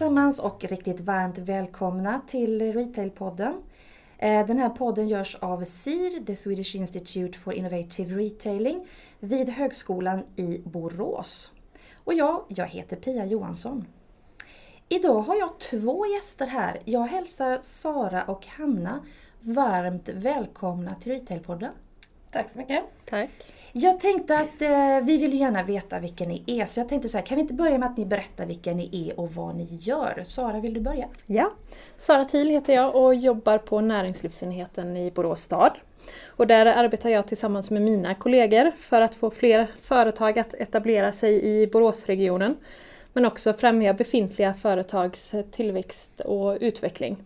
allesammans och riktigt varmt välkomna till Retailpodden. Eh, den här podden görs av SIR, The Swedish Institute for Innovative Retailing, vid Högskolan i Borås. Och jag, jag heter Pia Johansson. Idag har jag två gäster här. Jag hälsar Sara och Hanna varmt välkomna till Retailpodden. Tack så mycket. Tack. Jag tänkte att eh, vi vill gärna veta vilka ni är, så jag tänkte så här, kan vi inte börja med att ni berättar vilka ni är och vad ni gör? Sara, vill du börja? Ja, Sara Thiel heter jag och jobbar på näringslivsenheten i Borås stad. Och där arbetar jag tillsammans med mina kollegor för att få fler företag att etablera sig i Boråsregionen. Men också främja befintliga företags tillväxt och utveckling.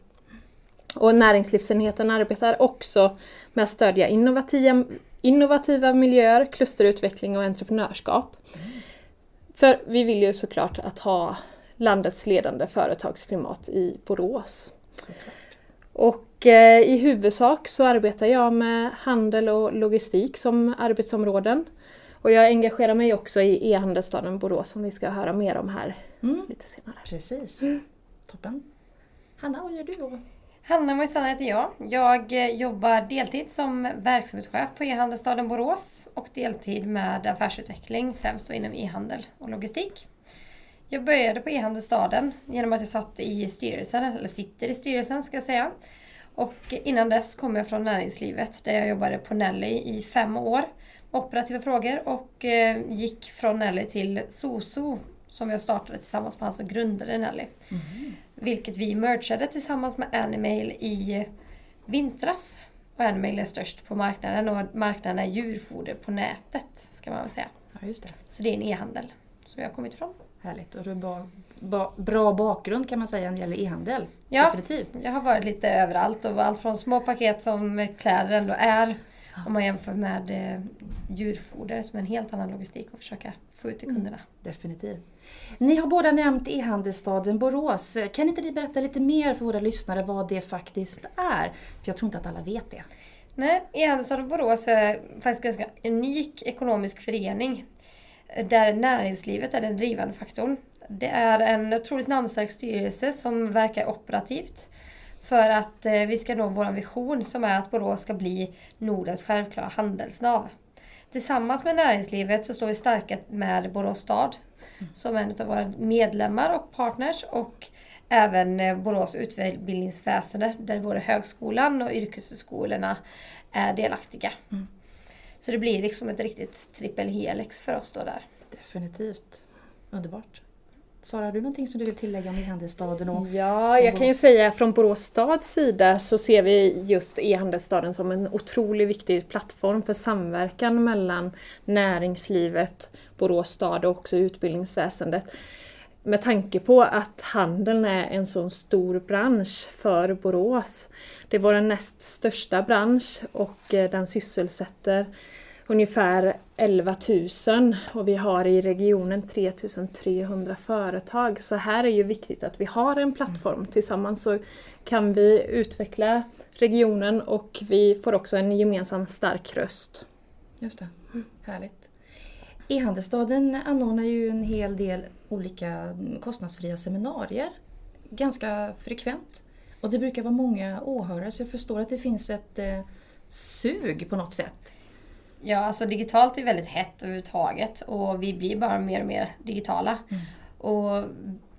Och näringslivsenheten arbetar också med att stödja innovativa, innovativa miljöer, klusterutveckling och entreprenörskap. Mm. För vi vill ju såklart att ha landets ledande företagsklimat i Borås. Såklart. Och eh, i huvudsak så arbetar jag med handel och logistik som arbetsområden. Och jag engagerar mig också i e-handelsstaden Borås som vi ska höra mer om här mm. lite senare. Precis. Mm. Toppen. Hanna, vad gör du då? Hanna Moisander heter jag. Jag eh, jobbar deltid som verksamhetschef på e-handelsstaden Borås och deltid med affärsutveckling, främst inom e-handel och logistik. Jag började på e-handelsstaden genom att jag satt i styrelsen, eller sitter i styrelsen ska jag säga. Och innan dess kom jag från näringslivet där jag jobbade på Nelly i fem år. Operativa frågor och eh, gick från Nelly till Soso som jag startade tillsammans med han som grundade Nelly. Mm. Vilket vi mergade tillsammans med Animail i vintras. Och Animail är störst på marknaden och marknaden är djurfoder på nätet. ska man väl säga. Ja, just det. Så det är en e-handel som jag har kommit ifrån. Härligt. Och du har ba, bra bakgrund kan man säga när det gäller e-handel. Ja, Definitivt. jag har varit lite överallt. Och allt från små paket som kläder ändå är. Om man jämför med eh, djurfoder som är en helt annan logistik att försöka få ut till mm. kunderna. Mm, definitivt. Ni har båda nämnt e-handelsstaden Borås. Kan inte ni berätta lite mer för våra lyssnare vad det faktiskt är? För jag tror inte att alla vet det. Nej, e-handelsstaden Borås är faktiskt en ganska unik ekonomisk förening där näringslivet är den drivande faktorn. Det är en otroligt namnstark styrelse som verkar operativt för att eh, vi ska nå vår vision som är att Borås ska bli Nordens självklara handelsnav. Tillsammans med näringslivet så står vi starka med Borås stad som en av våra medlemmar och partners och även eh, Borås utbildningsväsende där både högskolan och yrkeshögskolorna är delaktiga. Mm. Så det blir liksom ett riktigt trippel helix för oss då där. Definitivt. Underbart. Sara, har du någonting som du vill tillägga om e-handelsstaden? Och ja, jag kan ju säga från Borås stads sida så ser vi just e-handelsstaden som en otroligt viktig plattform för samverkan mellan näringslivet, Borås stad och också utbildningsväsendet. Med tanke på att handeln är en så stor bransch för Borås. Det är vår näst största bransch och eh, den sysselsätter ungefär 11 000 och vi har i regionen 3 300 företag. Så här är ju viktigt att vi har en plattform. Mm. Tillsammans så kan vi utveckla regionen och vi får också en gemensam stark röst. Just det, mm. härligt. E-handelsstaden anordnar ju en hel del olika kostnadsfria seminarier ganska frekvent. Och det brukar vara många åhörare så jag förstår att det finns ett eh, sug på något sätt Ja, alltså digitalt är väldigt hett överhuvudtaget och vi blir bara mer och mer digitala. Mm. Och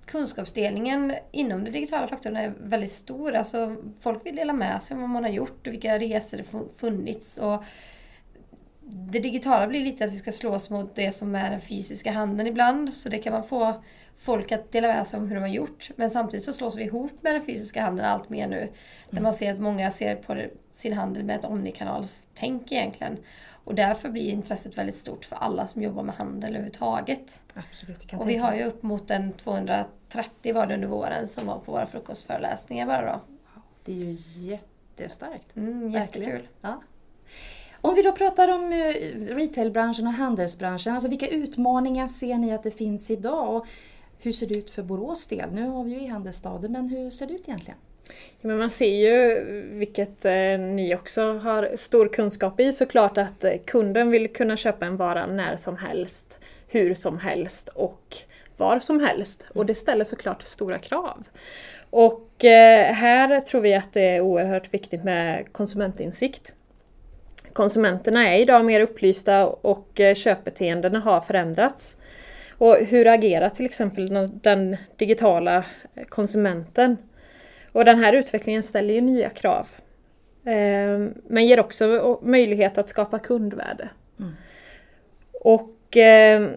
kunskapsdelningen inom den digitala faktorn är väldigt stor. Alltså, folk vill dela med sig om vad man har gjort och vilka resor det funnits. Och det digitala blir lite att vi ska slås mot det som är den fysiska handeln ibland. Så det kan man få folk att dela med sig om hur de har gjort. Men samtidigt så slås vi ihop med den fysiska handeln allt mer nu. Mm. Där man ser att många ser på sin handel med ett omnikanalstänk egentligen. Och därför blir intresset väldigt stort för alla som jobbar med handel överhuvudtaget. Absolut, och vi har ju upp mot en 230 var det under våren som var på våra frukostföreläsningar bara då. Det är ju jättestarkt. Mm, jättekul. Ja. Om vi då pratar om eh, retailbranschen och handelsbranschen, alltså vilka utmaningar ser ni att det finns idag? Och hur ser det ut för Borås del? Nu har vi ju e-handelsstaden, men hur ser det ut egentligen? Ja, men man ser ju, vilket eh, ni också har stor kunskap i såklart, att eh, kunden vill kunna köpa en vara när som helst, hur som helst och var som helst. Och det ställer såklart stora krav. Och eh, här tror vi att det är oerhört viktigt med konsumentinsikt. Konsumenterna är idag mer upplysta och eh, köpbeteendena har förändrats. Och hur agerar till exempel den digitala konsumenten? Och den här utvecklingen ställer ju nya krav. Ehm, men ger också möjlighet att skapa kundvärde. Mm. Och ehm,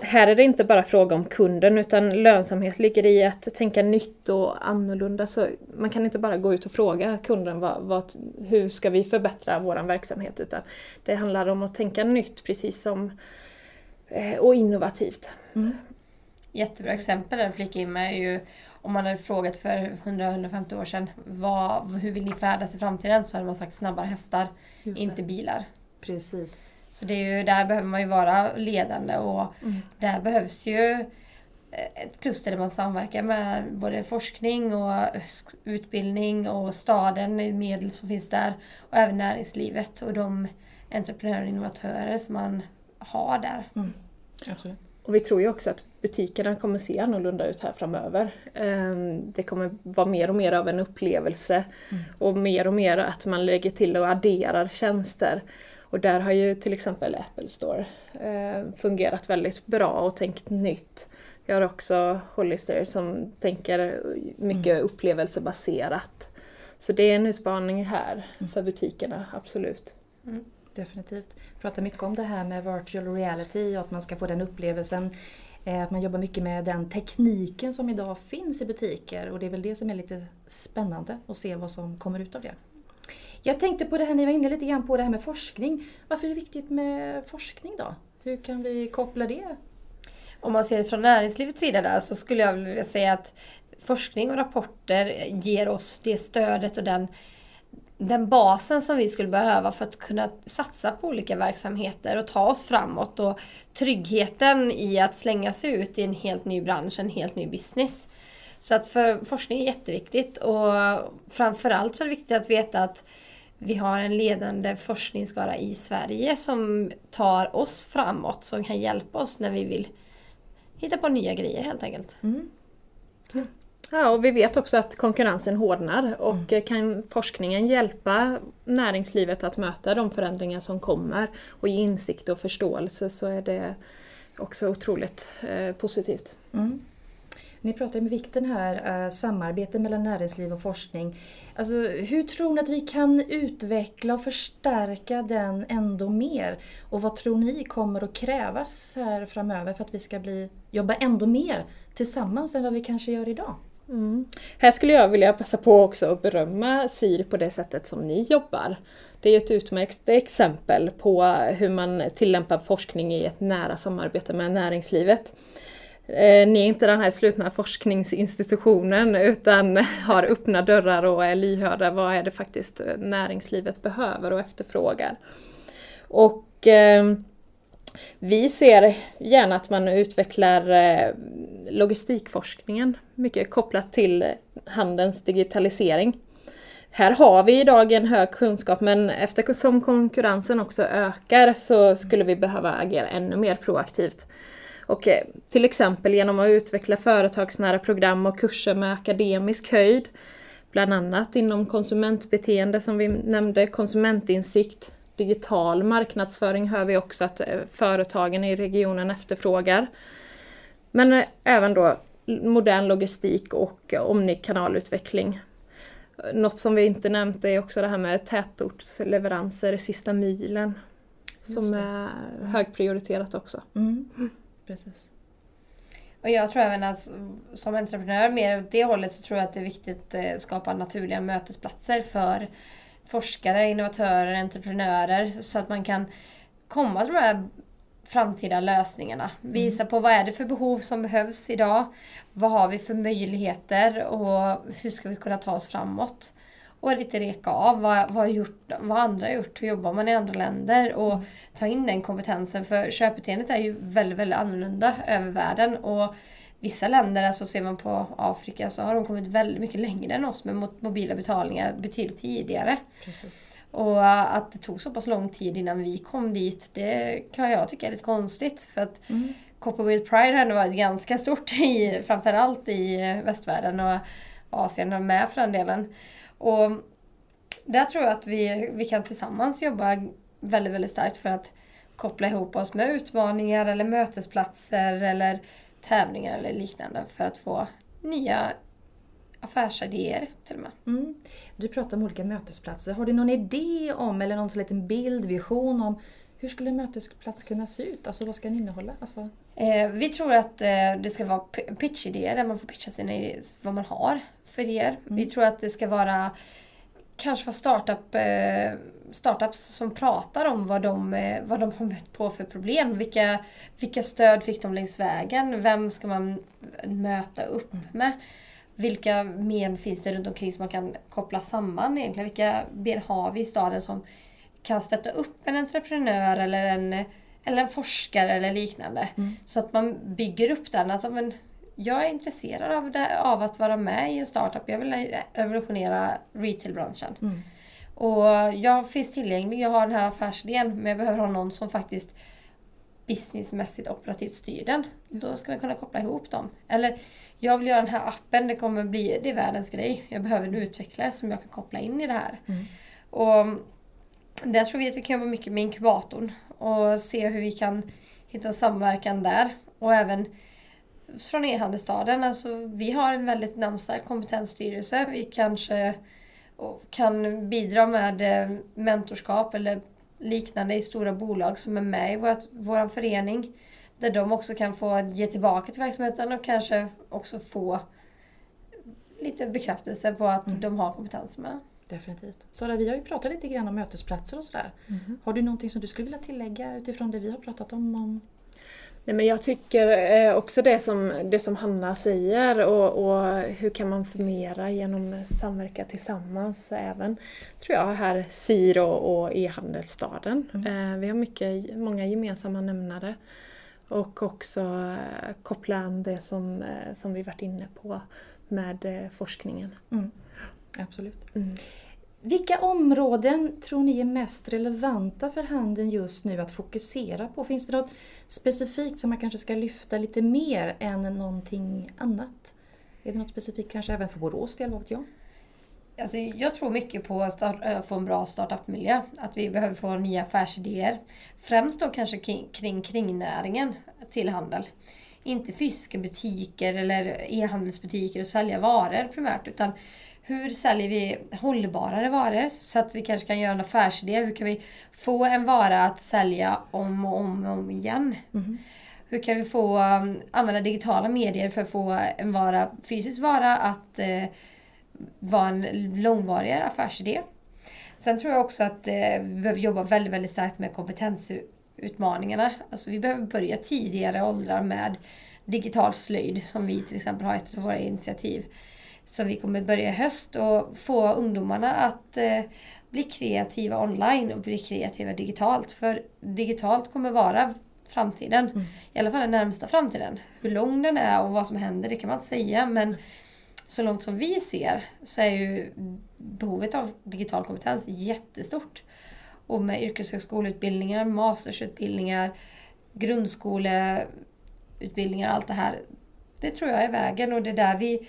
här är det inte bara fråga om kunden utan lönsamhet ligger i att tänka nytt och annorlunda. Så man kan inte bara gå ut och fråga kunden vad, vad, hur ska vi förbättra vår verksamhet utan det handlar om att tänka nytt precis som eh, och innovativt. Mm. Jättebra exempel där flika in med är ju om man hade frågat för 100-150 år sedan vad, hur vill ni färdas i framtiden så hade man sagt snabbare hästar, inte bilar. Precis. Så det är ju, där behöver man ju vara ledande och mm. där behövs ju ett kluster där man samverkar med både forskning och utbildning och staden, medel som finns där och även näringslivet och de entreprenörer och innovatörer som man har där. Mm. Absolut. Och vi tror ju också att butikerna kommer se annorlunda ut här framöver. Ehm, det kommer vara mer och mer av en upplevelse mm. och mer och mer att man lägger till och adderar tjänster. Och där har ju till exempel Apple Store ehm, fungerat väldigt bra och tänkt nytt. Vi har också Hollister som tänker mycket mm. upplevelsebaserat. Så det är en utmaning här mm. för butikerna, absolut. Mm. Definitivt. Vi pratar mycket om det här med virtual reality och att man ska få den upplevelsen. Eh, att man jobbar mycket med den tekniken som idag finns i butiker och det är väl det som är lite spännande att se vad som kommer ut av det. Jag tänkte på det här, ni var inne lite grann på det här med forskning. Varför är det viktigt med forskning då? Hur kan vi koppla det? Om man ser det från näringslivets sida där så skulle jag vilja säga att forskning och rapporter ger oss det stödet och den den basen som vi skulle behöva för att kunna satsa på olika verksamheter och ta oss framåt och tryggheten i att slänga sig ut i en helt ny bransch, en helt ny business. Så att för forskning är jätteviktigt och framförallt så är det viktigt att veta att vi har en ledande forskningsskara i Sverige som tar oss framåt, som kan hjälpa oss när vi vill hitta på nya grejer helt enkelt. Mm. Ja, och vi vet också att konkurrensen hårdnar och mm. kan forskningen hjälpa näringslivet att möta de förändringar som kommer och ge insikt och förståelse så är det också otroligt eh, positivt. Mm. Ni pratar om vikten här, eh, samarbete mellan näringsliv och forskning. Alltså, hur tror ni att vi kan utveckla och förstärka den ändå mer? Och vad tror ni kommer att krävas här framöver för att vi ska bli, jobba ändå mer tillsammans än vad vi kanske gör idag? Mm. Här skulle jag vilja passa på också att berömma SIR på det sättet som ni jobbar. Det är ett utmärkt exempel på hur man tillämpar forskning i ett nära samarbete med näringslivet. Eh, ni är inte den här slutna forskningsinstitutionen utan har öppna dörrar och är lyhörda. Vad är det faktiskt eh, näringslivet behöver och efterfrågar? Och eh, vi ser gärna att man utvecklar eh, logistikforskningen, mycket kopplat till handelns digitalisering. Här har vi idag en hög kunskap men eftersom konkurrensen också ökar så skulle vi behöva agera ännu mer proaktivt. Och eh, till exempel genom att utveckla företagsnära program och kurser med akademisk höjd, bland annat inom konsumentbeteende som vi nämnde, konsumentinsikt, digital marknadsföring hör vi också att eh, företagen i regionen efterfrågar. Men eh, även då modern logistik och omnikanalutveckling. Något som vi inte nämnt är också det här med tätortsleveranser, sista milen. Som är högprioriterat också. Mm. Precis. Och jag tror även att som entreprenör, mer åt det hållet, så tror jag att det är viktigt att skapa naturliga mötesplatser för forskare, innovatörer, entreprenörer så att man kan komma till de här framtida lösningarna. Visa mm. på vad är det för behov som behövs idag? Vad har vi för möjligheter och hur ska vi kunna ta oss framåt? Och lite reka av vad, vad, gjort, vad andra har gjort, hur jobbar man i andra länder och mm. ta in den kompetensen för köpbeteendet är ju väldigt, väldigt annorlunda över världen. Och vissa länder, alltså ser man på Afrika, så har de kommit väldigt mycket längre än oss med mobila betalningar betydligt tidigare. Precis. Och att det tog så pass lång tid innan vi kom dit, det kan jag tycka är lite konstigt. För att mm. Copperwheel Pride har ändå varit ganska stort, i, framförallt i västvärlden och Asien med för den delen. Och där tror jag att vi, vi kan tillsammans jobba väldigt, väldigt starkt för att koppla ihop oss med utmaningar eller mötesplatser eller tävlingar eller liknande för att få nya affärsidéer till och med. Mm. Du pratar om olika mötesplatser. Har du någon idé om eller någon liten bild, vision om hur skulle en mötesplats kunna se ut? Alltså vad ska den innehålla? Alltså... Eh, vi tror att eh, det ska vara pitchidéer där man får pitcha sina vad man har för idéer. Mm. Vi tror att det ska vara kanske vara startup, eh, startups som pratar om vad de, eh, vad de har mött på för problem. Vilka, vilka stöd fick de längs vägen? Vem ska man möta upp mm. med? Vilka men finns det runt omkring som man kan koppla samman egentligen? Vilka ben har vi i staden som kan stötta upp en entreprenör eller en, eller en forskare eller liknande? Mm. Så att man bygger upp den. Alltså, men jag är intresserad av, det, av att vara med i en startup. Jag vill revolutionera retailbranschen. Mm. Och jag finns tillgänglig, jag har den här affärsidén men jag behöver ha någon som faktiskt businessmässigt operativt styr den. Då ska man kunna koppla ihop dem. Eller jag vill göra den här appen, det kommer bli, det är världens grej. Jag behöver en utvecklare som jag kan koppla in i det här. Mm. Och där tror vi att vi kan jobba mycket med inkubatorn och se hur vi kan hitta samverkan där. Och även från e-handelsstaden, alltså vi har en väldigt namnstark kompetensstyrelse. Vi kanske kan bidra med eh, mentorskap eller liknande i stora bolag som är med i vår förening. Där de också kan få ge tillbaka till verksamheten och kanske också få lite bekräftelse på att mm. de har kompetens med. Definitivt. Sara, vi har ju pratat lite grann om mötesplatser och sådär. Mm. Har du någonting som du skulle vilja tillägga utifrån det vi har pratat om? om... Nej, men jag tycker eh, också det som, det som Hanna säger och, och hur kan man förmera genom samverka tillsammans även, tror jag, här SIR och, och e-handelsstaden. Mm. Eh, vi har mycket, många gemensamma nämnare. Och också eh, koppla an det som, som vi varit inne på med forskningen. Mm. Absolut. Mm. Vilka områden tror ni är mest relevanta för handeln just nu att fokusera på? Finns det något specifikt som man kanske ska lyfta lite mer än någonting annat? Är det något specifikt kanske även för Borås del, vad vet jag? Alltså, jag tror mycket på att eh, få en bra startup-miljö. Att vi behöver få nya affärsidéer. Främst då kanske kring, kring kringnäringen till handel. Inte fysiska butiker eller e-handelsbutiker och sälja varor primärt. Utan hur säljer vi hållbarare varor så att vi kanske kan göra en affärsidé? Hur kan vi få en vara att sälja om och om och om igen? Mm. Hur kan vi få um, använda digitala medier för att få en vara, fysisk vara att eh, vara en långvarigare affärsidé? Sen tror jag också att eh, vi behöver jobba väldigt, väldigt starkt med kompetensutmaningarna. Alltså vi behöver börja tidigare åldrar med digital slöjd som vi till exempel har ett av våra initiativ som vi kommer börja i höst och få ungdomarna att eh, bli kreativa online och bli kreativa digitalt. För digitalt kommer vara framtiden. Mm. I alla fall den närmsta framtiden. Hur lång den är och vad som händer, det kan man inte säga. Men så långt som vi ser så är ju behovet av digital kompetens jättestort. Och med yrkeshögskoleutbildningar, mastersutbildningar, grundskoleutbildningar, allt det här. Det tror jag är vägen och det är där vi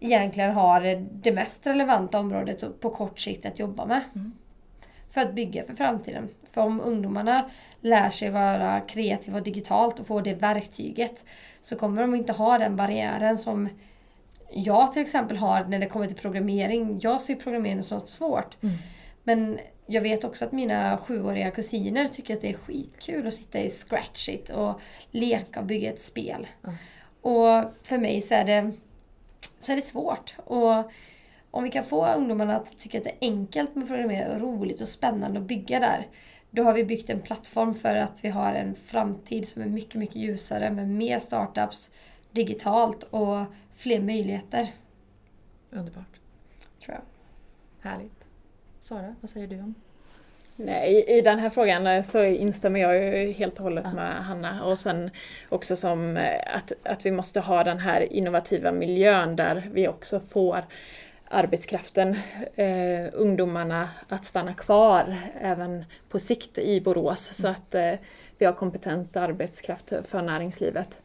egentligen har det mest relevanta området på kort sikt att jobba med. Mm. För att bygga för framtiden. För om ungdomarna lär sig vara kreativa och digitalt och får det verktyget så kommer de inte ha den barriären som jag till exempel har när det kommer till programmering. Jag ser programmering som något svårt. Mm. Men jag vet också att mina sjuåriga kusiner tycker att det är skitkul att sitta i Scratchit och leka och bygga ett spel. Mm. Och för mig så är det så är det svårt. Och om vi kan få ungdomarna att tycka att det är enkelt med programmering, roligt och spännande att bygga där. Då har vi byggt en plattform för att vi har en framtid som är mycket, mycket ljusare med mer startups digitalt och fler möjligheter. Underbart. Tror jag. Härligt. Sara, vad säger du om Nej, i den här frågan eh, så instämmer jag ju helt och hållet med Hanna. Och sen också som eh, att, att vi måste ha den här innovativa miljön där vi också får arbetskraften, eh, ungdomarna, att stanna kvar även på sikt i Borås så att eh, vi har kompetent arbetskraft för näringslivet.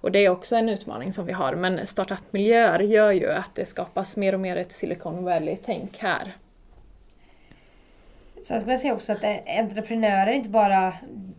Och det är också en utmaning som vi har, men startup-miljöer gör ju att det skapas mer och mer ett Silicon Valley-tänk här. Sen ska jag säga också att entreprenörer är inte bara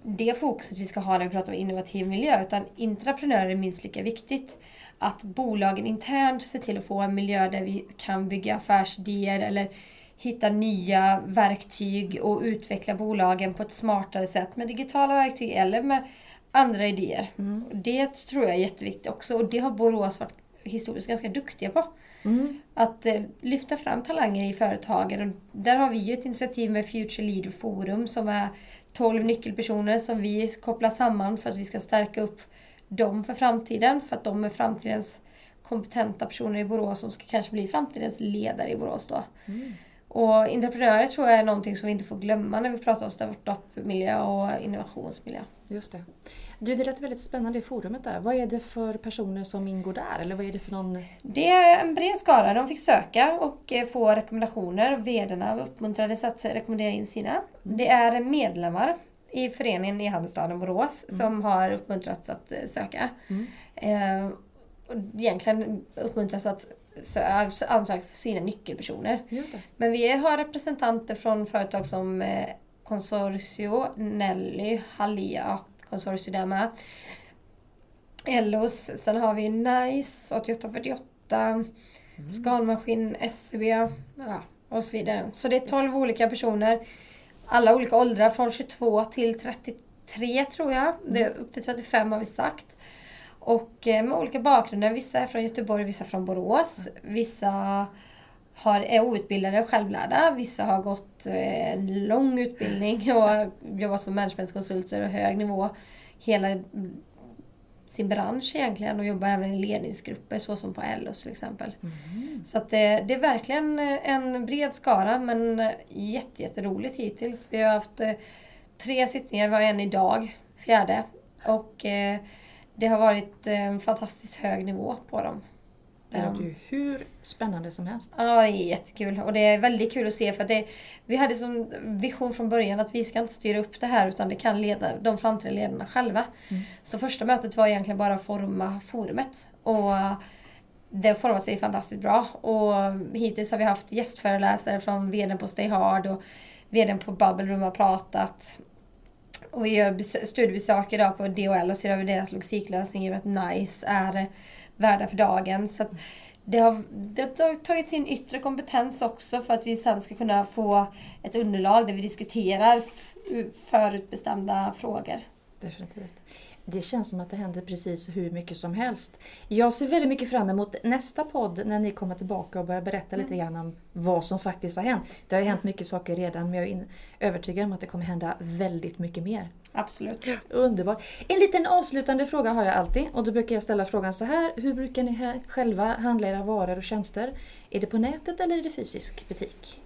det fokuset vi ska ha när vi pratar om innovativ miljö, utan entreprenörer är minst lika viktigt. Att bolagen internt ser till att få en miljö där vi kan bygga affärsidéer eller hitta nya verktyg och utveckla bolagen på ett smartare sätt med digitala verktyg eller med andra idéer. Mm. Det tror jag är jätteviktigt också och det har Borås varit historiskt ganska duktiga på. Mm. Att eh, lyfta fram talanger i företagen. Och där har vi ju ett initiativ med Future Leader Forum som är 12 nyckelpersoner som vi kopplar samman för att vi ska stärka upp dem för framtiden. För att de är framtidens kompetenta personer i Borås som ska kanske bli framtidens ledare i Borås då. Mm. Och entreprenörer tror jag är någonting som vi inte får glömma när vi pratar om startup-miljö och innovationsmiljö. Just det. Du, det lät väldigt spännande i forumet där. Vad är det för personer som ingår där? Eller vad är det för någon... Det är en bred skara. De fick söka och eh, få rekommendationer. Vdarna uppmuntrades att rekommendera in sina. Mm. Det är medlemmar i föreningen i Handelsstaden Borås mm. som har uppmuntrats att eh, söka. Mm. Eh, egentligen uppmuntras att ansöka för sina nyckelpersoner. Men vi har representanter från företag som eh, Consortio, Nelly, Hallia Consortio där med. Ellos, sen har vi Nice 8848, mm. Skalmaskin, SCB ja, och så vidare. Så det är 12 olika personer. Alla olika åldrar, från 22 till 33 tror jag. Det är upp till 35 har vi sagt. Och eh, med olika bakgrunder. Vissa är från Göteborg, vissa från Borås. Vissa har, är outbildade och självlärda. Vissa har gått eh, en lång utbildning och jobbat som managementkonsulter och hög nivå hela sin bransch egentligen och jobbar även i ledningsgrupper så som på Ellos till exempel. Mm. Så att det, det, är verkligen en bred skara men jätteroligt jätte hittills. Vi har haft eh, tre sittningar, vi har en idag, fjärde. Och det har varit en fantastiskt hög nivå på dem. Det låter ju hur spännande som helst. Ja, det är jättekul. Och det är väldigt kul att se för att det, vi hade som vision från början att vi ska inte styra upp det här utan det kan leda de framtida ledarna själva. Mm. Så första mötet var egentligen bara att forma forumet. Och det har format sig fantastiskt bra. Och hittills har vi haft gästföreläsare från VDn på Stay Hard och VDn på Bubble Room har pratat. Och vi gör studiebesök idag på DHL och ser över deras logistiklösning i att NICE är värda för dagen. Så det har, det har tagit sin yttre kompetens också för att vi sen ska kunna få ett underlag där vi diskuterar förutbestämda frågor. Definitivt. Det känns som att det händer precis hur mycket som helst. Jag ser väldigt mycket fram emot nästa podd när ni kommer tillbaka och börjar berätta lite mm. grann om vad som faktiskt har hänt. Det har ju hänt mycket saker redan men jag är övertygad om att det kommer hända väldigt mycket mer. Absolut. Underbart. En liten avslutande fråga har jag alltid och då brukar jag ställa frågan så här. Hur brukar ni själva handla era varor och tjänster? Är det på nätet eller är det fysisk butik?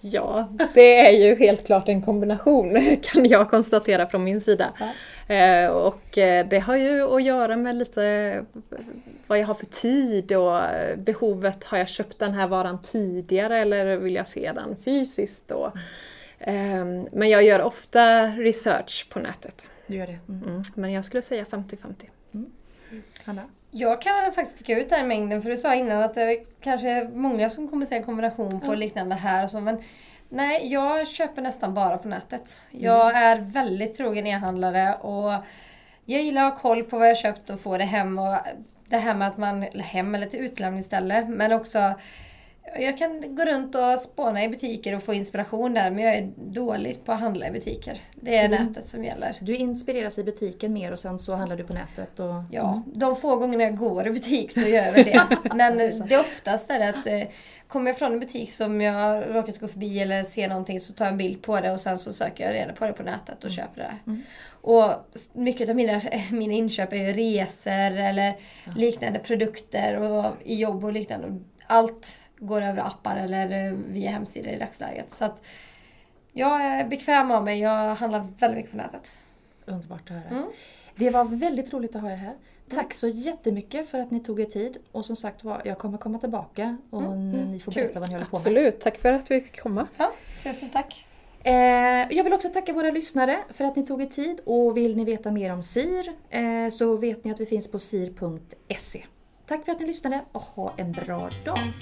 Ja, det är ju helt klart en kombination kan jag konstatera från min sida. Ja. Eh, och eh, det har ju att göra med lite vad jag har för tid och behovet. Har jag köpt den här varan tidigare eller vill jag se den fysiskt? Och, mm. Men jag gör ofta research på nätet. Du gör det? Mm. Mm. Men jag skulle säga 50-50. Mm. Hanna? Jag kan väl faktiskt sticka ut den mängden för du sa innan att det kanske är många som kommer se en kombination på liknande här och så men Nej, jag köper nästan bara på nätet. Jag mm. är väldigt trogen e-handlare och jag gillar att ha koll på vad jag köpt och få det hem. Och det här med att man, hem eller till utlämningsställe, men också jag kan gå runt och spåna i butiker och få inspiration där men jag är dålig på att handla i butiker. Det är så nätet som gäller. Du inspireras i butiken mer och sen så handlar du på nätet? Och... Ja, mm. de få gångerna jag går i butik så gör jag det. men det oftast är det att eh, kommer jag från en butik som jag råkat gå förbi eller ser någonting så tar jag en bild på det och sen så söker jag reda på det på nätet och mm. köper det. Mm. Och mycket av mina, mina inköp är ju resor eller ja. liknande produkter och i jobb och liknande. Allt går över appar eller via hemsidor i dagsläget. Så att jag är bekväm av mig. Jag handlar väldigt mycket på nätet. Underbart att höra. Mm. Det var väldigt roligt att ha er här. Tack så jättemycket för att ni tog er tid. Och som sagt var, jag kommer komma tillbaka och ni får Kul. berätta vad ni håller på med. Absolut, tack för att vi fick komma. Ja, tusen tack. Eh, jag vill också tacka våra lyssnare för att ni tog er tid och vill ni veta mer om SIR eh, så vet ni att vi finns på sir.se. Tack för att ni lyssnade och ha en bra dag!